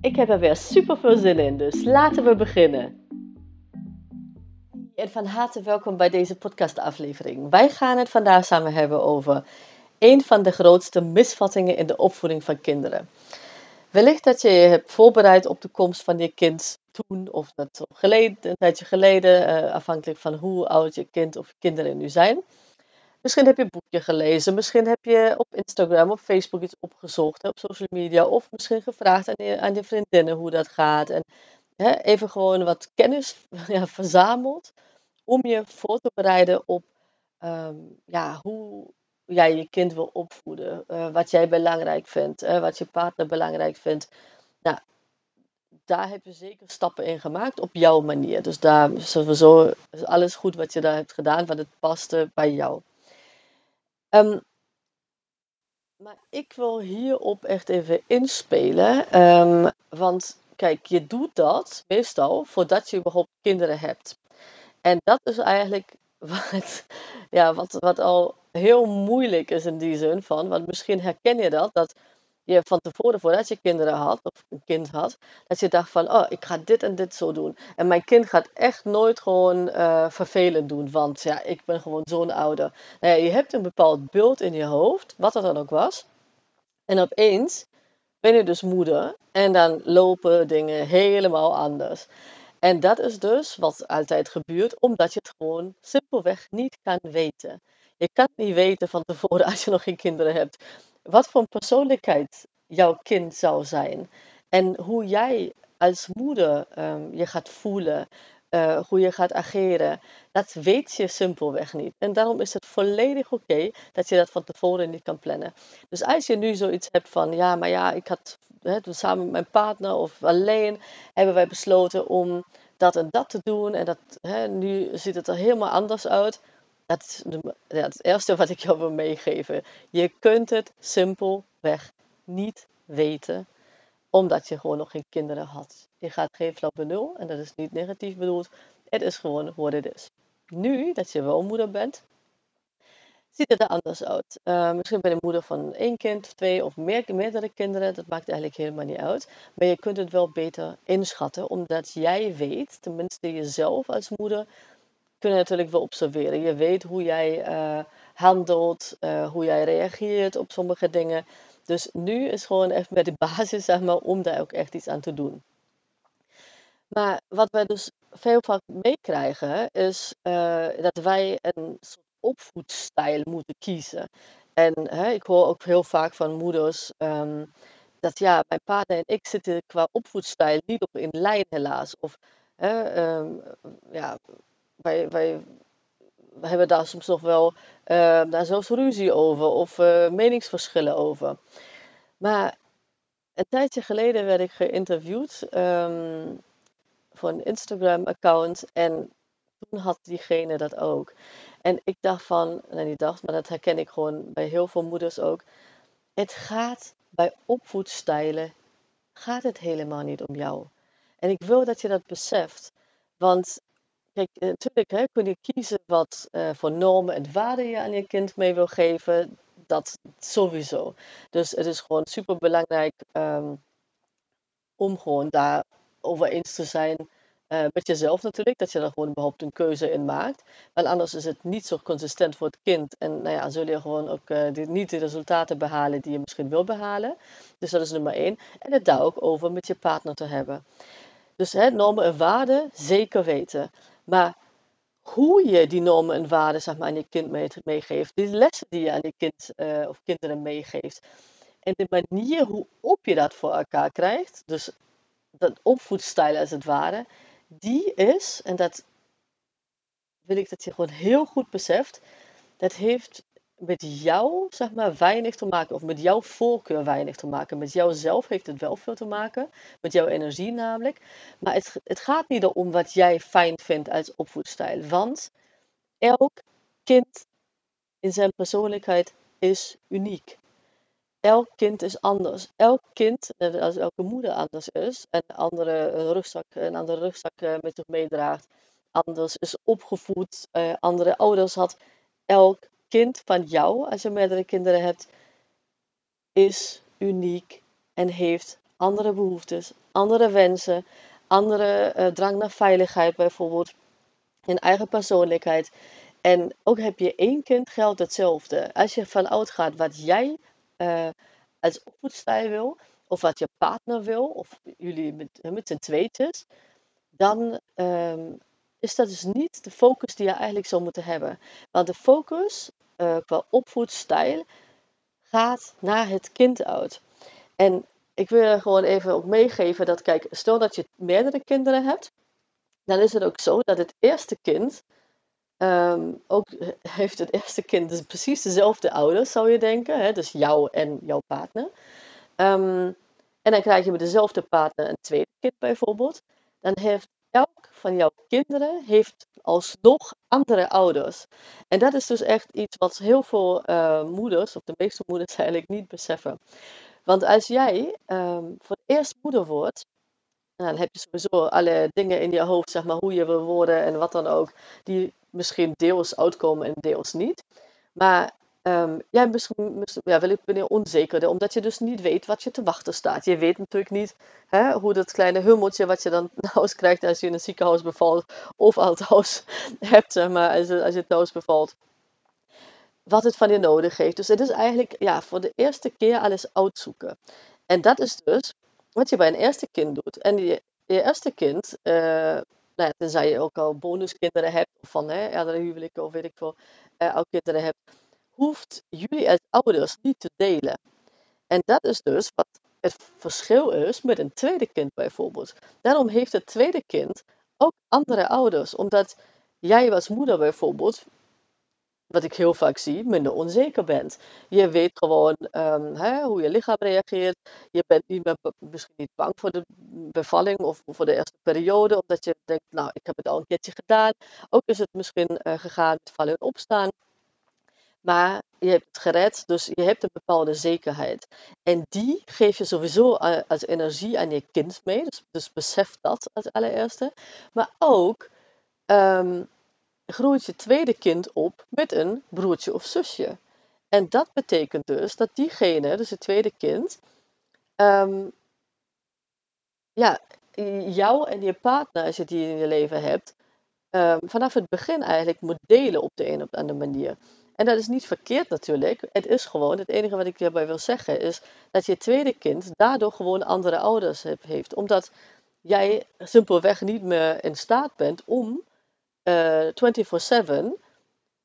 Ik heb er weer super veel zin in, dus laten we beginnen. En van harte welkom bij deze podcastaflevering. Wij gaan het vandaag samen hebben over een van de grootste misvattingen in de opvoeding van kinderen. Wellicht dat je je hebt voorbereid op de komst van je kind toen of net geleden, een tijdje geleden, eh, afhankelijk van hoe oud je kind of kinderen nu zijn. Misschien heb je een boekje gelezen, misschien heb je op Instagram of Facebook iets opgezocht, op social media, of misschien gevraagd aan je, aan je vriendinnen hoe dat gaat. En hè, even gewoon wat kennis ja, verzameld om je voor te bereiden op ehm, ja, hoe jij je kind wil opvoeden, uh, wat jij belangrijk vindt, wat je partner belangrijk vindt. Nou, daar heb je zeker stappen in gemaakt op jouw manier. Dus daar sowieso is alles goed wat je daar hebt gedaan, want het paste bij jou. Um, maar ik wil hierop echt even inspelen. Um, want kijk, je doet dat meestal voordat je überhaupt kinderen hebt. En dat is eigenlijk wat, ja, wat, wat al heel moeilijk is in die zin van. Want misschien herken je dat, dat je van tevoren, voordat je kinderen had, of een kind had, dat je dacht van, oh, ik ga dit en dit zo doen. En mijn kind gaat echt nooit gewoon uh, vervelend doen, want ja, ik ben gewoon zo'n ouder. Nou je hebt een bepaald beeld in je hoofd, wat dat dan ook was. En opeens ben je dus moeder en dan lopen dingen helemaal anders. En dat is dus wat altijd gebeurt, omdat je het gewoon simpelweg niet kan weten. Je kan niet weten van tevoren als je nog geen kinderen hebt wat voor persoonlijkheid jouw kind zou zijn. En hoe jij als moeder um, je gaat voelen, uh, hoe je gaat ageren, dat weet je simpelweg niet. En daarom is het volledig oké dat je dat van tevoren niet kan plannen. Dus als je nu zoiets hebt van, ja, maar ja, ik had samen met mijn partner of alleen, hebben wij besloten om dat en dat te doen. En dat, nu ziet het er helemaal anders uit. Dat is ja, het eerste wat ik jou wil meegeven. Je kunt het simpelweg niet weten, omdat je gewoon nog geen kinderen had. Je gaat geen flauw benul, en dat is niet negatief bedoeld. Het is gewoon hoe het is. Nu dat je wel moeder bent, ziet het er anders uit. Uh, misschien ben je moeder van één kind, twee of meer, meerdere kinderen. Dat maakt eigenlijk helemaal niet uit. Maar je kunt het wel beter inschatten, omdat jij weet, tenminste jezelf als moeder, kun je natuurlijk wel observeren. Je weet hoe jij uh, handelt, uh, hoe jij reageert op sommige dingen. Dus nu is gewoon echt met de basis, zeg maar, om daar ook echt iets aan te doen. Maar wat wij dus veel vaak meekrijgen, is uh, dat wij een soort opvoedstijl moeten kiezen. En hè, ik hoor ook heel vaak van moeders um, dat ja, mijn partner en ik zitten qua opvoedstijl niet op in lijn helaas. Of hè, um, ja, wij, wij, hebben daar soms nog wel uh, daar zelfs ruzie over of uh, meningsverschillen over. Maar een tijdje geleden werd ik geïnterviewd um, voor een Instagram-account en toen had diegene dat ook. En ik dacht van, nee niet dacht, maar dat herken ik gewoon bij heel veel moeders ook. Het gaat bij opvoedstijlen, gaat het helemaal niet om jou. En ik wil dat je dat beseft. Want Kijk, eh, natuurlijk kun je kiezen wat uh, voor normen en waarden je aan je kind mee wil geven. Dat sowieso. Dus het is gewoon super belangrijk um, om gewoon daar over eens te zijn uh, met jezelf natuurlijk. Dat je er gewoon überhaupt een keuze in maakt. Want anders is het niet zo consistent voor het kind. En nou ja, zul je gewoon ook niet de resultaten behalen die je misschien wil behalen. Dus dat is nummer één. En het daar ook over met je partner te hebben. Dus hè, normen en waarden zeker weten. Maar hoe je die normen en waarden zeg maar, aan je kind meegeeft, die lessen die je aan je kind uh, of kinderen meegeeft, en de manier hoe op je dat voor elkaar krijgt, dus dat opvoedstijl als het ware, die is, en dat wil ik dat je gewoon heel goed beseft, dat heeft met jou, zeg maar, weinig te maken. Of met jouw voorkeur weinig te maken. Met jouzelf heeft het wel veel te maken. Met jouw energie namelijk. Maar het, het gaat niet om wat jij fijn vindt als opvoedstijl. Want elk kind in zijn persoonlijkheid is uniek. Elk kind is anders. Elk kind, als elke moeder anders is, en andere rugzak, een andere rugzak eh, met zich meedraagt, anders is opgevoed, uh, andere ouders had. Elk kind van jou, als je meerdere kinderen hebt, is uniek en heeft andere behoeftes, andere wensen, andere uh, drang naar veiligheid bijvoorbeeld, een eigen persoonlijkheid. En ook heb je één kind geldt hetzelfde. Als je vanuit gaat wat jij uh, als opvoedstijl wil, of wat je partner wil, of jullie met, met z'n tweetjes, dan um, is dat dus niet de focus die je eigenlijk zou moeten hebben. Want de focus uh, qua opvoedstijl gaat naar het kind uit. En ik wil gewoon even ook meegeven dat, kijk, stel dat je meerdere kinderen hebt, dan is het ook zo dat het eerste kind um, ook heeft het eerste kind dus precies dezelfde ouders, zou je denken. Hè? Dus jou en jouw partner. Um, en dan krijg je met dezelfde partner een tweede kind bijvoorbeeld. Dan heeft elk van jouw kinderen heeft alsnog andere ouders. En dat is dus echt iets wat heel veel uh, moeders, of de meeste moeders eigenlijk niet beseffen. Want als jij um, voor het eerst moeder wordt, dan heb je sowieso alle dingen in je hoofd, zeg maar, hoe je wil worden en wat dan ook, die misschien deels uitkomen en deels niet. Maar ja, misschien, ja, wel, ik ben onzeker, omdat je dus niet weet wat je te wachten staat. Je weet natuurlijk niet hè, hoe dat kleine hummeltje wat je dan thuis krijgt als je in een ziekenhuis bevalt, of al thuis hebt, zeg maar, als je, als je thuis bevalt. Wat het van je nodig heeft. Dus het is eigenlijk ja, voor de eerste keer alles uitzoeken. En dat is dus wat je bij een eerste kind doet. En je, eerste kind, uh, nou ja, tenzij je ook al bonuskinderen hebt, of van hè, eerdere huwelijken, of weet ik veel, uh, ook kinderen hebt, hoeft jullie als ouders niet te delen. En dat is dus wat het verschil is met een tweede kind bijvoorbeeld. Daarom heeft het tweede kind ook andere ouders, omdat jij als moeder bijvoorbeeld wat ik heel vaak zie, minder onzeker bent. Je weet gewoon um, hè, hoe je lichaam reageert. Je bent niet meer, misschien niet bang voor de bevalling of voor de eerste periode, omdat je denkt, nou, ik heb het al een keertje gedaan. Ook is het misschien uh, gegaan met vallen en opstaan. Maar je hebt het gered, dus je hebt een bepaalde zekerheid. En die geef je sowieso als energie aan je kind mee. Dus, dus besef dat als allereerste. Maar ook um, groeit je tweede kind op met een broertje of zusje. En dat betekent dus dat diegene, dus het tweede kind, um, ja, jou en je partner, als je die in je leven hebt, um, vanaf het begin eigenlijk moet delen op de een of andere manier. En dat is niet verkeerd natuurlijk. Het is gewoon, het enige wat ik hierbij wil zeggen is dat je tweede kind daardoor gewoon andere ouders heeft. Omdat jij simpelweg niet meer in staat bent om 24/7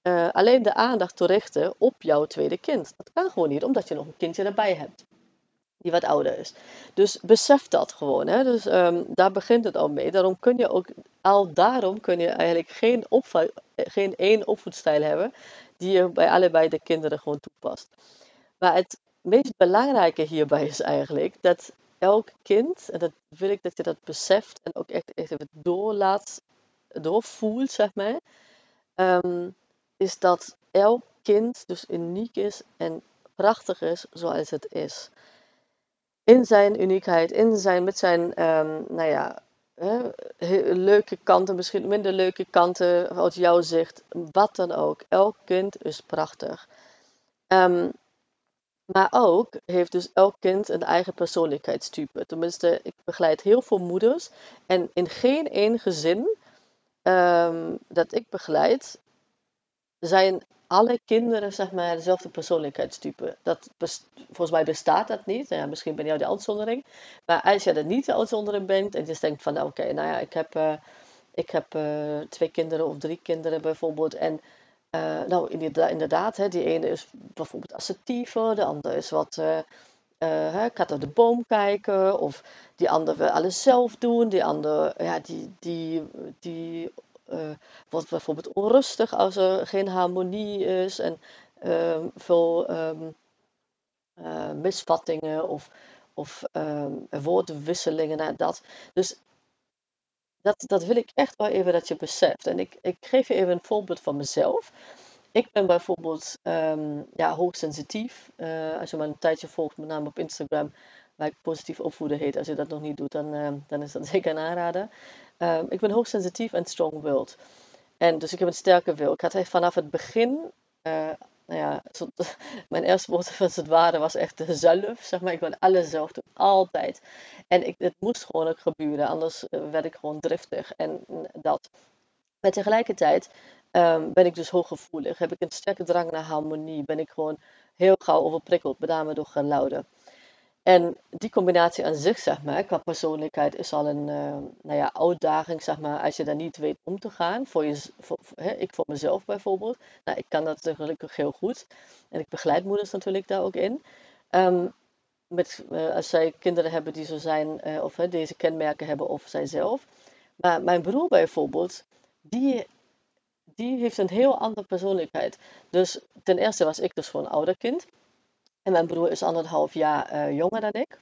uh, alleen de aandacht te richten op jouw tweede kind. Dat kan gewoon niet, omdat je nog een kindje erbij hebt. Die wat ouder is. Dus besef dat gewoon. Hè? Dus um, daar begint het al mee. Daarom kun je ook, al daarom kun je eigenlijk geen, geen één opvoedstijl hebben die je bij allebei de kinderen gewoon toepast. Maar het meest belangrijke hierbij is eigenlijk dat elk kind, en dat wil ik dat je dat beseft en ook echt, echt even doorlaat doorvoelt, zeg maar, um, is dat elk kind dus uniek is en prachtig is zoals het is. In zijn uniekheid, in zijn, met zijn, um, nou ja, hè, leuke kanten, misschien minder leuke kanten uit jouw zicht, wat dan ook. Elk kind is prachtig. Um, maar ook heeft dus elk kind een eigen persoonlijkheidstype. Tenminste, ik begeleid heel veel moeders en in geen één gezin um, dat ik begeleid, zijn alle kinderen zeg maar dezelfde persoonlijkheidstype. Dat volgens mij bestaat dat niet. Nou ja, misschien ben jij de uitzondering. Maar als je er niet de uitzondering bent en je denkt van nou, oké, nou ja, ik heb, uh, ik heb uh, twee kinderen of drie kinderen bijvoorbeeld. En uh, nou, inderdaad, hè, die ene is bijvoorbeeld assertiever, de andere is wat uh, gaat de boom kijken. Of die ander wil alles zelf doen. Die ander ja, die, die, die wordt bijvoorbeeld onrustig als er geen harmonie is. En ehm, veel ehm, eh, misvattingen of, of ehm, woordwisselingen naar dat. Dus dat, dat wil ik echt wel even dat je beseft. En ik, ik geef je even een voorbeeld van mezelf. Ik ben bijvoorbeeld ja, hoogsensitief. Uh, als je me een tijdje volgt, met name op Instagram, waar ik positief opvoeden heet. Als je dat nog niet doet, dan, dan is dat zeker een aanrader. Um, ik ben hoogsensitief en strong-willed. En dus ik heb een sterke wil. Ik had vanaf het begin, uh, nou ja, mijn eerste woord van het ware was echt zelf. Zeg maar, ik ben alles zelf doen, altijd. En ik, het moest gewoon ook gebeuren, anders werd ik gewoon driftig. En dat. Maar tegelijkertijd um, ben ik dus hooggevoelig. Heb ik een sterke drang naar harmonie. Ben ik gewoon heel gauw overprikkeld, met name door geluiden. En die combinatie aan zich, zeg maar, qua persoonlijkheid, is al een uh, nou ja, uitdaging, zeg maar, als je daar niet weet om te gaan. Voor je, hè, ik voor mezelf bijvoorbeeld. Nou, ik kan dat gelukkig heel goed. En ik begeleid moeders natuurlijk daar ook in. Um, met, uh, als zij kinderen hebben die zo zijn, uh, of deze kenmerken hebben, of zijzelf. Maar mijn broer bijvoorbeeld, die die heeft een heel andere persoonlijkheid. Dus ten eerste was ik dus gewoon een ouder kind. En mijn broer is anderhalf jaar uh, jonger dan ik.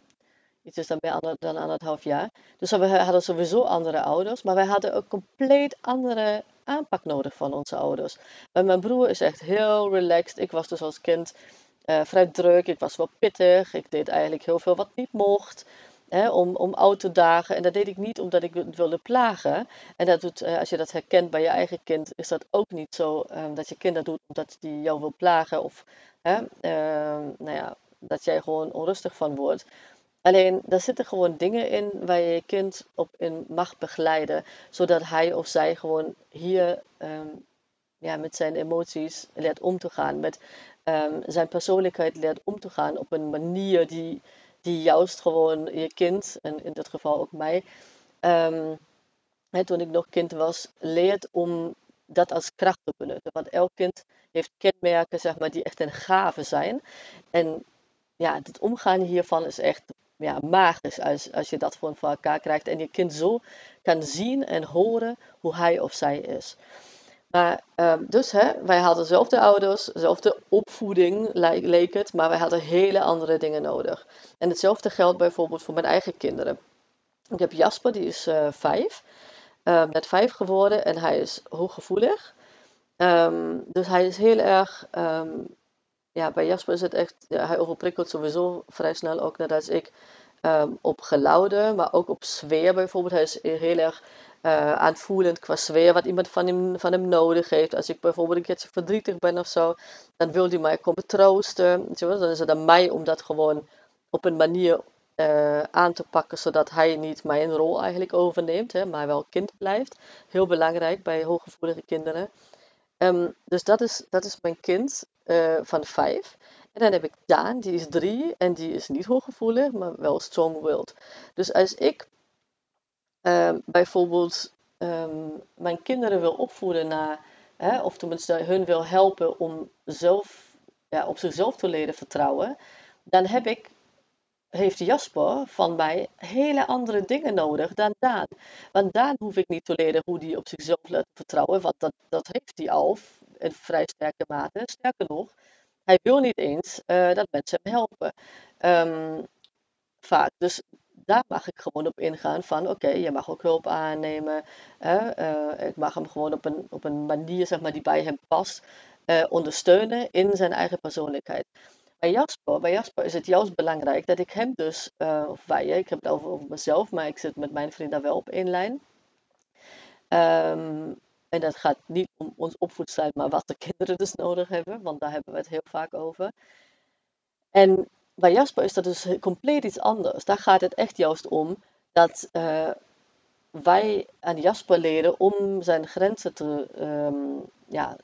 Iets is dan meer ander, dan anderhalf jaar. Dus we hadden sowieso andere ouders. Maar wij hadden ook compleet andere aanpak nodig van onze ouders. Maar mijn broer is echt heel relaxed. Ik was dus als kind uh, vrij druk. Ik was wel pittig. Ik deed eigenlijk heel veel wat niet mocht hè, om, om dagen. En dat deed ik niet omdat ik het wilde plagen. En dat doet, eh, als je dat herkent bij je eigen kind, is dat ook niet zo um, dat je kind dat doet omdat die jou wil plagen. Of hè, uh, nou ja, dat jij gewoon onrustig van wordt. Alleen, daar zitten gewoon dingen in waar je je kind op in mag begeleiden. Zodat hij of zij gewoon hier um, ja, met zijn emoties leert om te gaan. Met zijn persoonlijkheid leert om te gaan op een manier die die juist gewoon je kind, en in dit geval ook mij, hè, toen ik nog kind was, leert om dat als kracht te benutten. Want elk kind heeft kenmerken zeg maar, die echt een gave zijn. En ja, het omgaan hiervan is echt ja, magisch als, als je dat voor elkaar krijgt. En je kind zo kan zien en horen hoe hij of zij is. Maar, um, dus hè, wij hadden dezelfde ouders, dezelfde opvoeding leek het, maar wij hadden hele andere dingen nodig. En hetzelfde geldt bijvoorbeeld voor mijn eigen kinderen. Ik heb Jasper, die is uh, vijf, um, net vijf geworden en hij is hooggevoelig. Um, dus hij is heel erg, ja, bij Jasper is het echt, hij overprikkelt sowieso vrij snel ook net als ik. op geluiden, maar ook op sfeer bijvoorbeeld. Hij is heel erg uh, aanvoelend qua sfeer wat iemand van hem, van hem nodig heeft. Als ik bijvoorbeeld een keertje verdrietig ben of zo, dan wil hij mij komen troosten. Dan is het aan mij om dat gewoon op een manier uh, aan te pakken, zodat hij niet mijn rol eigenlijk overneemt, hè, maar wel kind blijft. Heel belangrijk bij hooggevoelige kinderen. Um, dus dat is, dat is mijn kind uh, van vijf. En dan heb ik Daan, die is drie en die is niet hooggevoelig, maar wel strong-willed. Dus als ik uh, bijvoorbeeld um, mijn kinderen wil opvoeden naar, hè, of tenminste hun wil helpen om zelf, ja, op zichzelf te leren vertrouwen, dan heb ik, heeft Jasper van mij hele andere dingen nodig dan Daan. Want Daan hoef ik niet te leren hoe hij op zichzelf laat vertrouwen, want dat, dat heeft hij al in vrij sterke mate. Sterker nog, hij wil niet eens uh, dat mensen hem helpen. Um, vaak. Dus daar mag ik gewoon op ingaan van oké, je mag ook hulp aannemen. Uh, ik mag hem gewoon op een, op een manier zeg maar, die bij hem past uh, ondersteunen in zijn eigen persoonlijkheid. Bij Jasper, bij Jasper is het juist belangrijk dat ik hem dus, uh, of wij, ik heb het over, over, mezelf, maar ik zit met mijn vriend daar wel op één lijn. Um, en dat gaat niet om ons opvoedstijl, maar wat de kinderen dus nodig hebben, want daar hebben we het heel vaak over. En bij Jasper is dat dus compleet iets anders. Daar gaat het echt juist om dat uh, wij aan Jasper leren om zijn grenzen te um, ja,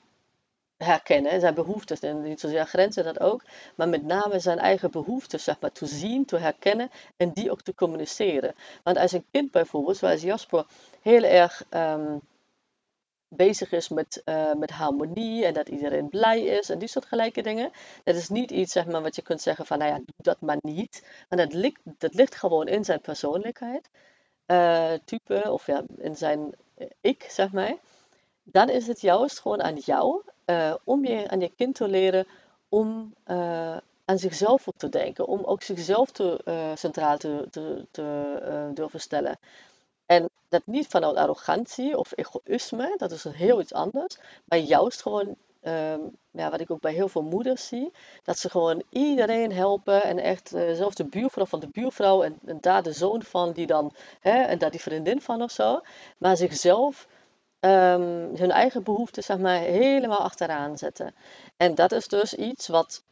herkennen, zijn behoeftes. En niet zozeer grenzen dat ook, maar met name zijn eigen behoeftes zeg maar, te zien, te herkennen en die ook te communiceren. Want als een kind bijvoorbeeld, zoals Jasper, heel erg. Um, bezig is met, uh, met harmonie en dat iedereen blij is en die soort gelijke dingen. Dat is niet iets zeg maar, wat je kunt zeggen van, nou ja, doe dat maar niet. Maar dat ligt, dat ligt gewoon in zijn persoonlijkheid, uh, type, of ja, in zijn uh, ik, zeg maar. Dan is het juist gewoon aan jou om je aan je kind te leren om aan zichzelf te denken, om ook zichzelf te, centraal te, te, te durven stellen. En dat niet vanuit arrogantie of egoïsme, dat is heel iets anders, maar juist gewoon Ehm, ja, wat ik ook bij heel veel moeders zie, dat ze gewoon iedereen helpen en echt, uh, zelfs de buurvrouw van de buurvrouw en, en, daar de zoon van die dan, hè, en daar die vriendin van of zo, maar zichzelf, um, hun eigen behoeften zeg maar helemaal achteraan zetten. En dat is dus iets wat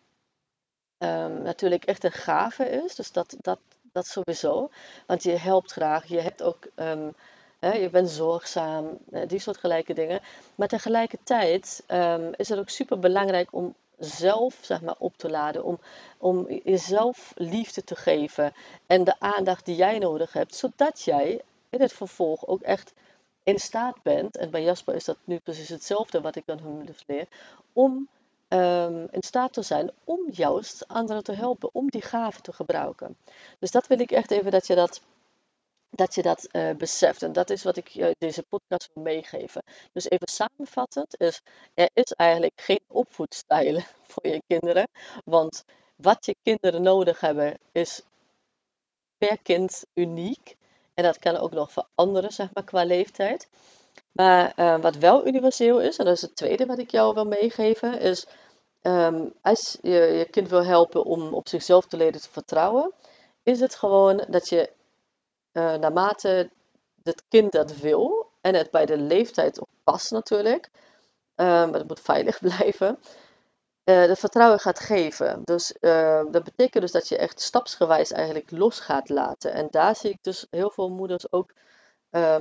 um, natuurlijk echt een gave is, dus dat, dat, dat sowieso, want je helpt graag, je hebt ook je bent zorgzaam, eh, die soort gelijke dingen. Maar tegelijkertijd um, is het ook super belangrijk om zelf zeg maar, op te laden, om, om jezelf liefde te geven en de aandacht die jij nodig hebt, zodat jij in het vervolg ook echt in staat bent, en bij Jasper is dat nu precies hetzelfde wat ik aan hem dus leer, om um, in staat te zijn om juist anderen te helpen, om die gaven te gebruiken. Dus dat wil ik echt even dat je dat dat je dat uh, beseft. En dat is wat ik uh, deze podcast wil meegeven. Dus even samenvattend, is, er is eigenlijk geen opvoedstijl voor je kinderen. Want wat je kinderen nodig hebben, is per kind uniek. En dat kan ook nog veranderen, zeg maar, qua leeftijd. Maar uh, wat wel universeel is, en dat is het tweede wat ik jou wil meegeven, is um, als je je kind wil helpen om op zichzelf te leren te vertrouwen, is het gewoon dat je uh, naarmate het kind dat wil en het bij de leeftijd op past natuurlijk, maar het moet veilig blijven, uh, vertrouwen gaat geven. Dus dat betekent dus dat je echt stapsgewijs eigenlijk los gaat laten. En daar zie ik dus heel veel moeders ook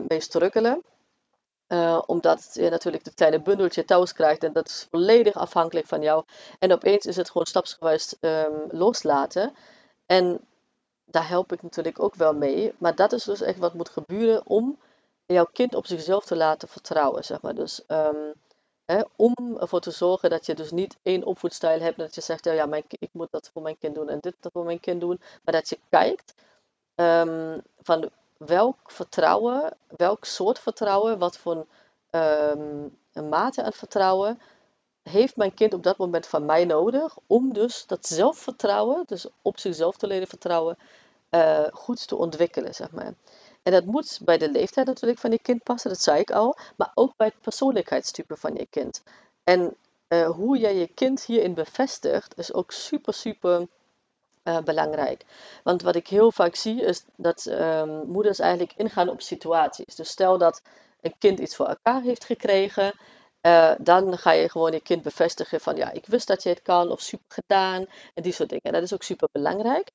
mee struggelen. omdat je natuurlijk het kleine bundeltje thuis krijgt en dat is volledig afhankelijk van jou. En opeens is het gewoon stapsgewijs um, loslaten. En daar help ik natuurlijk ook wel mee. Maar dat is dus echt wat moet gebeuren om jouw kind op zichzelf te laten vertrouwen, zeg maar. Dus um, hè, om ervoor te zorgen dat je dus niet één opvoedstijl hebt. Dat je zegt, ja, mijn, ik moet dat voor mijn kind doen en dit voor mijn kind doen. Maar dat je kijkt um, van welk vertrouwen, welk soort vertrouwen, wat voor um, een mate aan vertrouwen heeft mijn kind op dat moment van mij nodig om dus dat zelfvertrouwen, dus op zichzelf te leren vertrouwen, uh, goed te ontwikkelen, zeg maar. En dat moet bij de leeftijd natuurlijk van je kind passen, dat zei ik al, maar ook bij het persoonlijkheidstype van je kind. En uh, hoe jij je kind hierin bevestigt, is ook super, super uh, belangrijk. Want wat ik heel vaak zie, is dat um, moeders eigenlijk ingaan op situaties. Dus stel dat een kind iets voor elkaar heeft gekregen uh, dan ga je gewoon je kind bevestigen van ja, ik wist dat je het kan of super gedaan en die soort dingen. En dat is ook super belangrijk.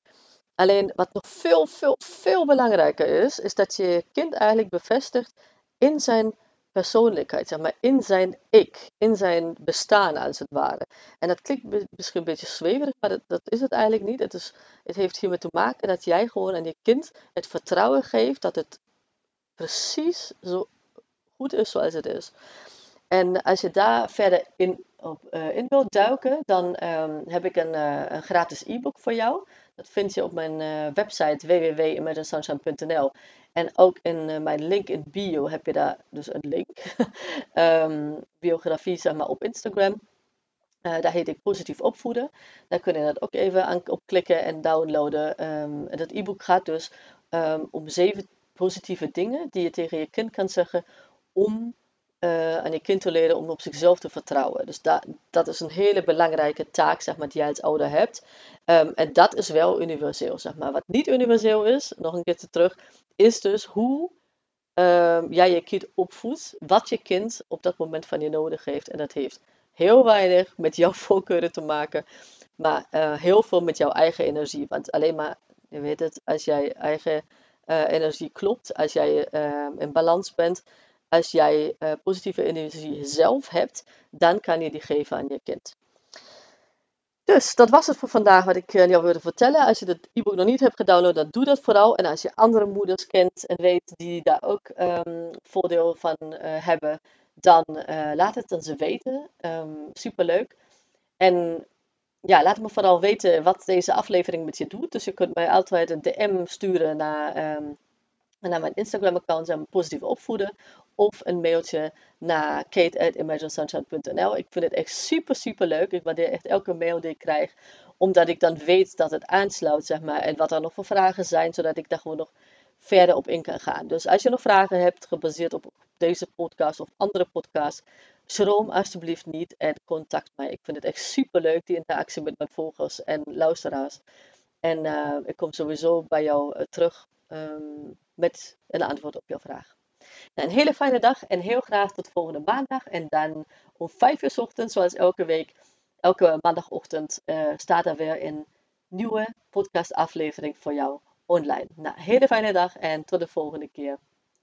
Alleen wat nog veel, veel, veel belangrijker is, is dat je je kind eigenlijk bevestigt in zijn persoonlijkheid, zeg maar, in zijn ik, in zijn bestaan als het ware. En dat klinkt misschien een beetje zweverig, maar dat, is het eigenlijk niet. Het, is, het heeft hiermee te maken dat jij gewoon aan je kind het vertrouwen geeft dat het precies zo goed is zoals het is. En als je daar verder in, op, uh, in wilt duiken, dan um, heb ik een, uh, een gratis e-book voor jou. Dat vind je op mijn uh, website www.imaginesunshine.nl. En ook in mijn link in bio heb je daar dus een link. um, biografie, zeg maar, op Instagram. daar heet ik Positief Opvoeden. Daar kun je dat ook even aan, op klikken en downloaden. Um, en dat e-book gaat dus om zeven positieve dingen die je tegen je kind kan zeggen om uh, aan je kind te leren om op zichzelf te vertrouwen. Dus da dat is een hele belangrijke taak zeg maar, die jij als ouder hebt. En dat is wel universeel. Zeg maar. Wat niet universeel is, nog een keer terug, is dus hoe um, jij je kind opvoedt, wat je kind op dat moment van je nodig heeft. En dat heeft heel weinig met jouw voorkeuren te maken, maar uh, heel veel met jouw eigen energie. Want alleen maar, je weet het, als jij eigen uh, energie klopt, als jij uh, in balans bent, als jij uh, positieve energie zelf hebt, dan kan je die geven aan je kind. Dus dat was het voor vandaag wat ik uh, jou wilde vertellen. Als je het e-book nog niet hebt gedownload, dan doe dat vooral. En als je andere moeders kent en weet die daar ook um, voordeel van uh, hebben, dan laat het dan ze weten. Um, superleuk. En ja, laat me vooral weten wat deze aflevering met je doet. Dus je kunt mij altijd een DM sturen naar, um, naar mijn Instagram-account, positief opvoeden of een mailtje naar kate.imaginesunshine.nl. Ik vind het echt super, super leuk. Ik waardeer echt elke mail die ik krijg, omdat ik dan weet dat het aansluit, zeg maar, en wat er nog voor vragen zijn, zodat ik daar gewoon nog verder op in kan gaan. Dus als je nog vragen hebt gebaseerd op deze podcast of andere podcasts, schroom alsjeblieft niet en contact mij. Ik vind het echt super leuk, die interactie met mijn volgers en luisteraars. En uh, ik kom sowieso bij jou uh, terug um, met een antwoord op jouw vraag. Nou, een hele fijne dag en heel graag tot volgende maandag. En dan om 5 uur ochtends, zoals elke week, elke maandagochtend, uh, staat er weer een nieuwe podcastaflevering voor jou online. Nou, hele fijne dag en tot de volgende keer.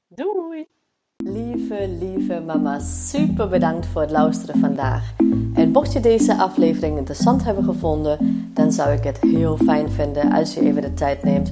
Doei! Lieve, lieve mama, super bedankt voor het luisteren vandaag. En mocht je deze aflevering interessant hebben gevonden, dan zou ik het heel fijn vinden als je even de tijd neemt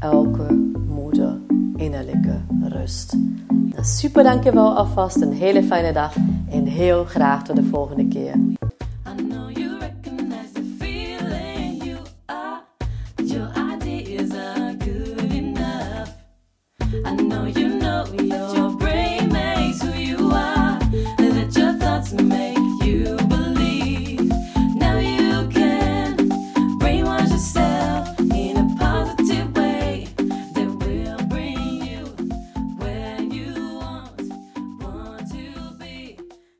elke moeder innerlijke rust. Super dankjewel alvast, een hele fijne dag en heel graag tot de volgende keer.